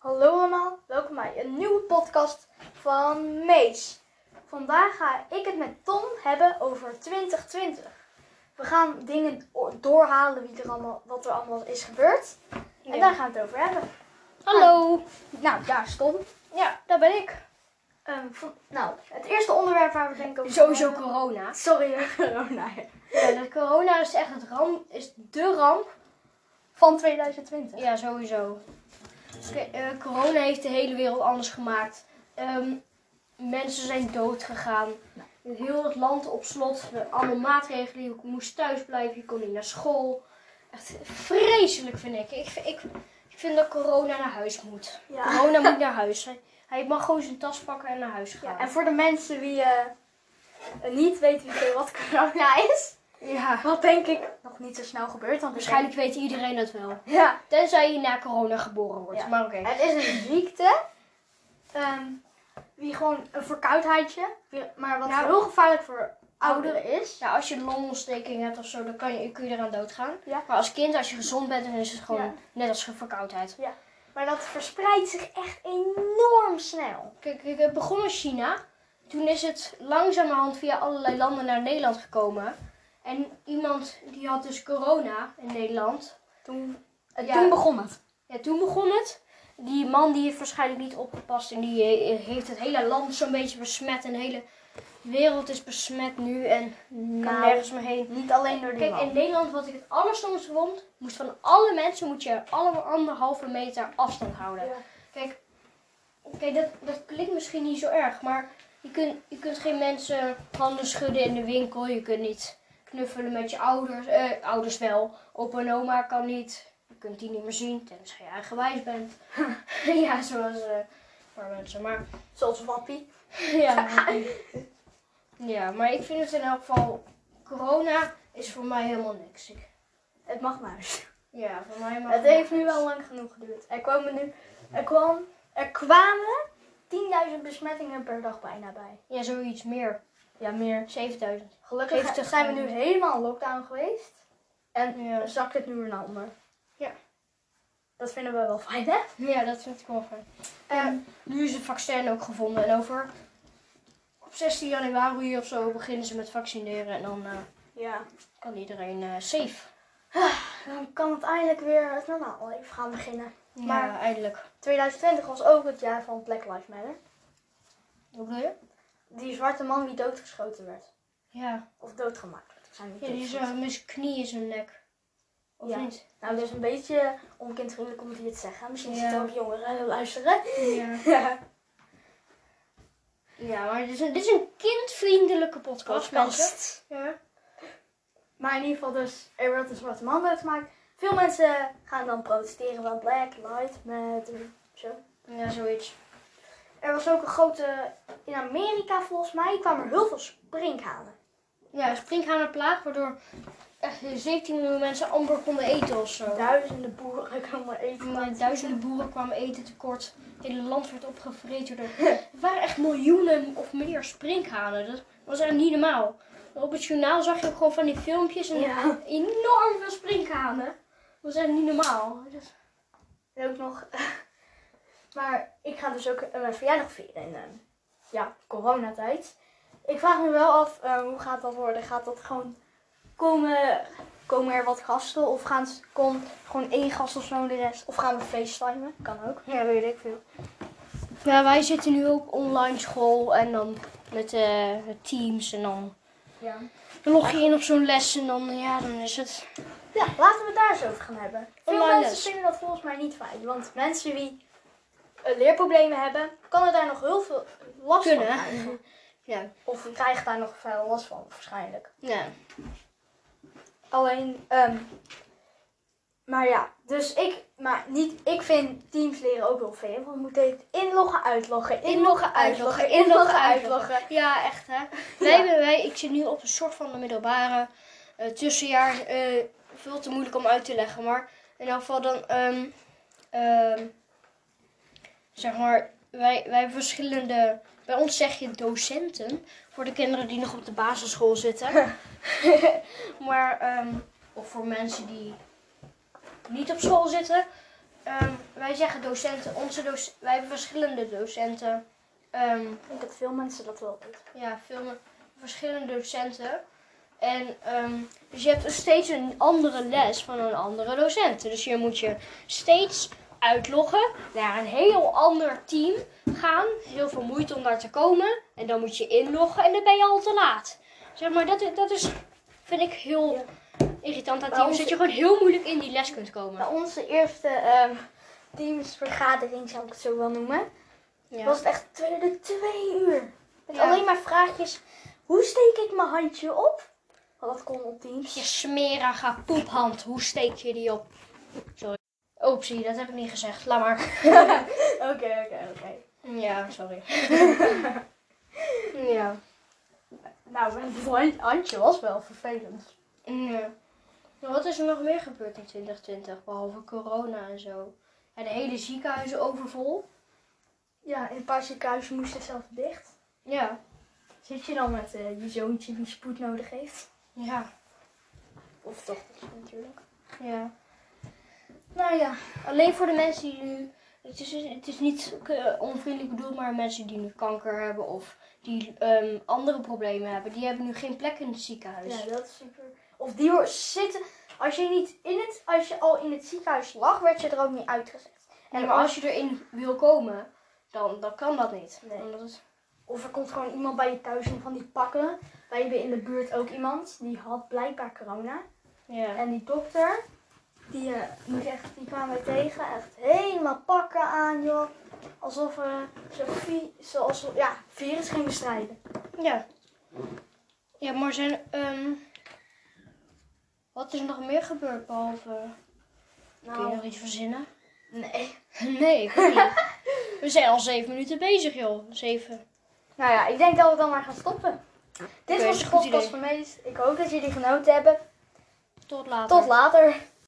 Hallo allemaal, welkom bij een nieuwe podcast van Mees. Vandaag ga ik het met Tom hebben over 2020. We gaan dingen doorhalen wie er allemaal, wat er allemaal is gebeurd. En daar gaan we het over hebben. Hallo. Nou, daar is Tom. Ja, daar ben ik. Ehm, van- nou, het eerste onderwerp waar we denk ik over Sowieso corona. Sorry, corona. Ja, dat corona is echt het ramp, is de ramp. Van 2020. Ja, sowieso. Eh, corona heeft de hele wereld anders gemaakt. Ehm, mensen zijn dood gegaan. Heel het land op slot. We- Allemaal maatregelen. Je moest thuis blijven. Je kon niet naar school. Echt vreselijk vind ik. Ik, ik, ik vind dat corona naar huis moet. Ja. Corona moet naar huis. Hij, hij mag gewoon zijn tas pakken en naar huis gaan. Ja, en voor de mensen die eh, niet weten wie, wat corona is, ja. wat denk ik niet zo snel gebeurt. Want Waarschijnlijk weet iedereen dat wel. Ja, Tenzij je na corona geboren wordt. Ja. Maar oké. Het is een ziekte. ehm die gewoon een verkoudheidje. Maar wat Nou, heel gevaarlijk voor ouderen is. Ja, als je een longontsteking hebt of zo, dan kan je, kun je eraan doodgaan. Ja. Maar als kind, als je gezond bent, dan is het gewoon Ja. net als een verkoudheid. Maar dat verspreidt zich echt enorm snel. Kijk, kijk, het begon in China. Toen is het langzamerhand via allerlei landen naar Nederland gekomen. En iemand die had dus corona in Nederland. Toen, Ja. toen begon het. Ja, toen begon het. Die man die heeft waarschijnlijk niet opgepast en die eh, heeft het hele land zo'n beetje besmet. En de hele wereld is besmet nu en kan Nou, nergens meer heen. Niet alleen door die Kijk, man. in Nederland wat ik het allerstomste vond, moest van alle mensen moet je allemaal anderhalve meter afstand houden. Ja. Kijk, kijk dat, dat klinkt misschien niet zo erg, maar je kunt, je kunt geen mensen handen schudden in de winkel. Je kunt niet knuffelen met je ouders. Eh, ouders wel. Opa en oma kan niet. Je kunt die niet meer zien, tenzij je eigenwijs bent. ja, zoals eh, een paar mensen. Maar Zoals Wappie. ja, ja, maar ik vind het in elk geval, corona is voor mij helemaal niks. Ik, Het mag maar. ja, voor mij mag Het heeft nu wel lang genoeg geduurd. Er, komen nu, er, kwam, er kwamen 10.000 besmettingen per dag bijna bij. Ja, zoiets meer. Ja, meer. 7000. Gelukkig 70 zijn we nu helemaal in lockdown geweest. En Ja. zakt het nu weer naar onder. Ja. Dat vinden we wel fijn, hè? Ja, dat vind ik wel fijn. En Nu is het vaccin ook gevonden en over op 16 januari of zo beginnen ze met vaccineren en dan eh, ja, kan iedereen eh, safe. dan kan het eindelijk weer het normaal leven gaan beginnen. Maar- Maar eindelijk. 2020 was ook het jaar van Black Lives Matter. Hoe bedoel je? Die zwarte man die doodgeschoten werd. Ja, Of doodgemaakt werd. Niet ja die uh, met zijn knie in zijn nek. Of Ja. niet? Nou, dat is een beetje onkindvriendelijk om het te zeggen. Misschien Ja. zitten ook jongeren die luisteren. Ja. Ja. Ja, maar dit is een, dit is een kindvriendelijke podcast. Podcast. Ja. Maar in ieder geval dus, er werd een zwarte man doodgemaakt. Veel mensen gaan dan protesteren van Black Lives Matter. Zo. ja, zoiets. Er was ook een grote, in Amerika volgens mij, kwamen er heel veel sprinkhanen. Ja, springhanenplaag, waardoor echt 17 miljoen mensen amper konden eten of zo. Duizenden boeren kwamen eten. Maar duizenden boeren kwamen eten tekort. Het hele land werd opgevreten door... Er waren echt miljoenen of meer sprinkhanen. Dat was echt niet normaal. Op het journaal zag je ook gewoon van die filmpjes en Ja. enorm veel sprinkhanen. Dat was echt niet normaal. Dat- En ook nog. Maar ik ga dus ook eh, mijn verjaardag vieren in eh, ja, coronatijd. Ik vraag me wel af, eh, hoe gaat dat worden? Gaat dat gewoon komen, komen er wat gasten? Of gaan, ze- komt gewoon één gast of zo de rest? Of gaan we facetimen? Kan ook. Ja, weet ik veel. Ja, wij zitten nu ook online school en dan met eh, teams en dan Ja. dan log je in op zo'n les en dan, ja, dan is het... ja, laten we het daar eens over gaan hebben. Veel Online mensen les. vinden dat volgens mij niet fijn. Want mensen die leerproblemen hebben, kan er daar nog heel veel last Kunnen. van krijgen. Ja. Of krijgen daar nog veel last van, waarschijnlijk. Ja. Alleen, ehm, maar ja, dus ik, maar niet, ik vind Teams leren ook wel veel. Want we moeten inloggen, uitloggen, inloggen, uitloggen, inloggen, uitloggen. Ja, echt hè. Wij, hebben- wij, ik zit nu op een soort van de middelbare eh, tussenjaar. eh, veel te moeilijk om uit te leggen, maar in elk geval dan, ehm, zeg maar, wij, wij hebben verschillende, bij ons zeg je docenten, voor de kinderen die nog op de basisschool zitten. maar, ehm, of voor mensen die niet op school zitten. Ehm, wij zeggen docenten, onze doc wij hebben verschillende docenten. Ehm, Ik denk dat veel mensen dat wel weten. ja, veel verschillende docenten. En dus je hebt steeds een andere les van een andere docent. Dus je moet je steeds uitloggen naar een heel ander team gaan. Heel veel moeite om daar te komen. En dan moet je inloggen en dan ben je al te laat. Zeg maar, dat, dat is, vind ik heel irritant aan teams. Dat je gewoon heel moeilijk in die les kunt komen. Bij onze eerste ehm, teamsvergadering, zou ik het zo wel noemen, Ja. was het echt twee, de twee uur. Met Ja. alleen maar vraagjes. Hoe steek ik mijn handje op? Want dat kon op Teams. Je smerige poephand, hoe steek je die op? Sorry. Oepsie, dat heb ik niet gezegd. Laat maar. Oké, oké, oké. Ja, sorry. ja. Nou, hand- handje was wel vervelend. ja. Maar wat is er nog meer gebeurd in 2020, behalve corona en zo? Ja, de hele ziekenhuizen overvol. Ja, een paar ziekenhuizen moest het zelf dicht. Ja. Zit je dan met eh, je zoontje die spoed nodig heeft? Ja. Of dochtertje natuurlijk. Ja. Nou ja. Alleen voor de mensen die nu... Het is, het is niet eh, onvriendelijk bedoeld, maar mensen die nu kanker hebben of die ehm, andere problemen hebben, die hebben nu geen plek in het ziekenhuis. Ja, dat is super. Of die hoor zitten. Als je niet in het, als je al in het ziekenhuis lag, werd je er ook niet uitgezet. En maar als je erin wil komen, dan, dan kan dat niet. Nee. Of er komt gewoon iemand bij je thuis in van die pakken. Wij hebben in de buurt ook iemand die had blijkbaar corona. ja. En die dokter, die, eh, moet echt, die kwamen wij tegen. Echt helemaal pakken aan, joh. Alsof we vi- zoals, ja, virus gingen bestrijden. ja. Ja, maar zijn... ehm, wat is er nog meer gebeurd behalve... Kun je nog iets verzinnen? nee. Nee, ik weet niet. We zijn al zeven minuten bezig, joh. Zeven. Nou ja, ik denk dat we dan maar gaan stoppen. Dit was de podcast van Mees. Ik hoop dat jullie genoten hebben. Tot later. Tot later.